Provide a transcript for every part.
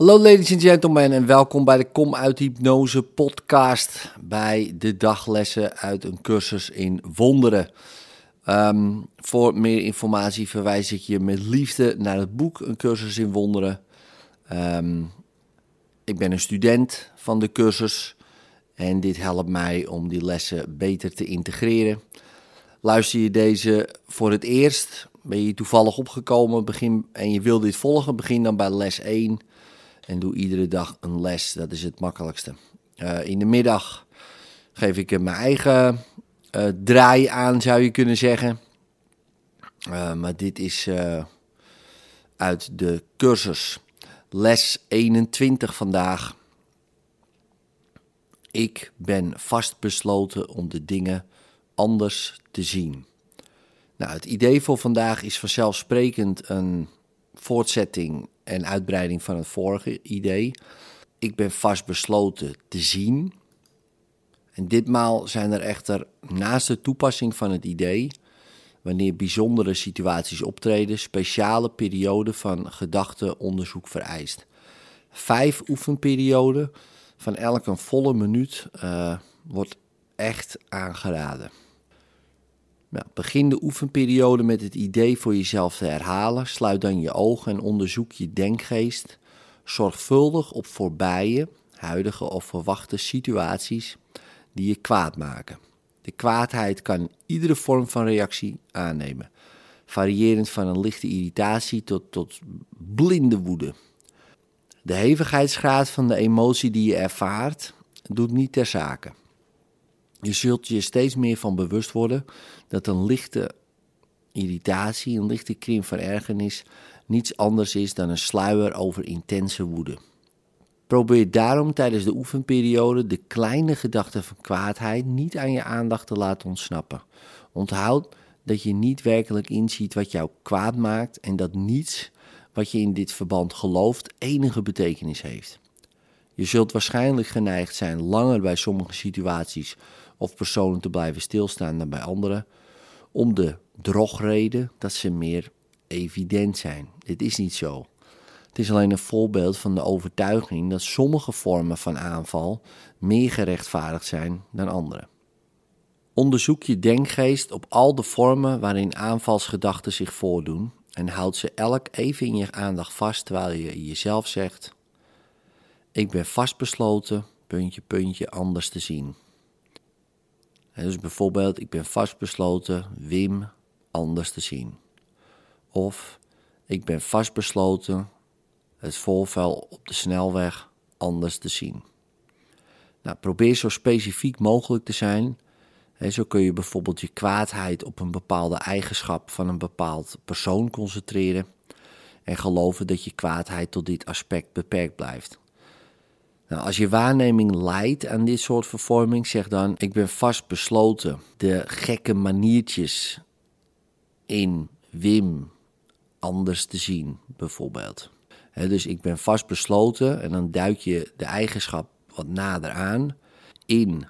Hallo ladies and gentlemen en welkom bij de Kom uit Hypnose podcast bij de daglessen uit een cursus in wonderen. Ehm, voor meer informatie verwijs ik je met liefde naar het boek Een cursus in wonderen. Ehm, ik ben een student van de cursus en dit helpt mij om die lessen beter te integreren. Luister je deze voor het eerst, ben je toevallig opgekomen begin, en je wil dit volgen, begin dan bij les 1 en doe iedere dag een les. Dat is het makkelijkste. Uh, in de middag geef ik mijn eigen uh, draai aan, zou je kunnen zeggen. Uh, maar dit is uit de cursus. Les 21 vandaag. Ik ben vastbesloten om de dingen anders te zien. Nou, het idee voor vandaag is vanzelfsprekend een voortzetting en uitbreiding van het vorige idee. Ik ben vastbesloten te zien. En ditmaal zijn er echter naast de toepassing van het idee, wanneer bijzondere situaties optreden, speciale perioden van gedachteonderzoek vereist. Vijf oefenperioden van elk een volle minuut uh, wordt echt aangeraden. Begin de oefenperiode met het idee voor jezelf te herhalen. Sluit dan je ogen en onderzoek je denkgeest zorgvuldig op voorbije, huidige of verwachte situaties die je kwaad maken. De kwaadheid kan iedere vorm van reactie aannemen, variërend van een lichte irritatie tot, tot blinde woede. De hevigheidsgraad van de emotie die je ervaart doet niet ter zake. Je zult je steeds meer van bewust worden dat een lichte irritatie, een lichte krim van ergernis, niets anders is dan een sluier over intense woede. Probeer daarom tijdens de oefenperiode de kleine gedachten van kwaadheid niet aan je aandacht te laten ontsnappen. Onthoud dat je niet werkelijk inziet wat jou kwaad maakt en dat niets wat je in dit verband gelooft enige betekenis heeft. Je zult waarschijnlijk geneigd zijn langer bij sommige situaties of personen te blijven stilstaan dan bij anderen, om de drogreden dat ze meer evident zijn. Dit is niet zo. Het is alleen een voorbeeld van de overtuiging dat sommige vormen van aanval meer gerechtvaardigd zijn dan andere. Onderzoek je denkgeest op al de vormen waarin aanvalsgedachten zich voordoen en houd ze elk even in je aandacht vast terwijl je jezelf zegt: Ik ben vastbesloten, puntje, puntje, anders te zien. dus bijvoorbeeld, ik ben vastbesloten Wim anders te zien. Of ik ben vastbesloten het voorval op de snelweg anders te zien. Nou, probeer zo specifiek mogelijk te zijn. zo kun je bijvoorbeeld je kwaadheid op een bepaalde eigenschap van een bepaald persoon concentreren en geloven dat je kwaadheid tot dit aspect beperkt blijft. Nou, als je waarneming leidt aan dit soort vervorming, zeg dan: Ik ben vast besloten de gekke maniertjes in Wim anders te zien, bijvoorbeeld. dus ik ben vast besloten en dan duik je de eigenschap wat nader aan in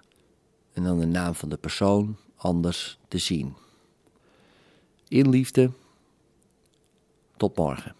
en dan de naam van de persoon anders te zien. In liefde, tot morgen.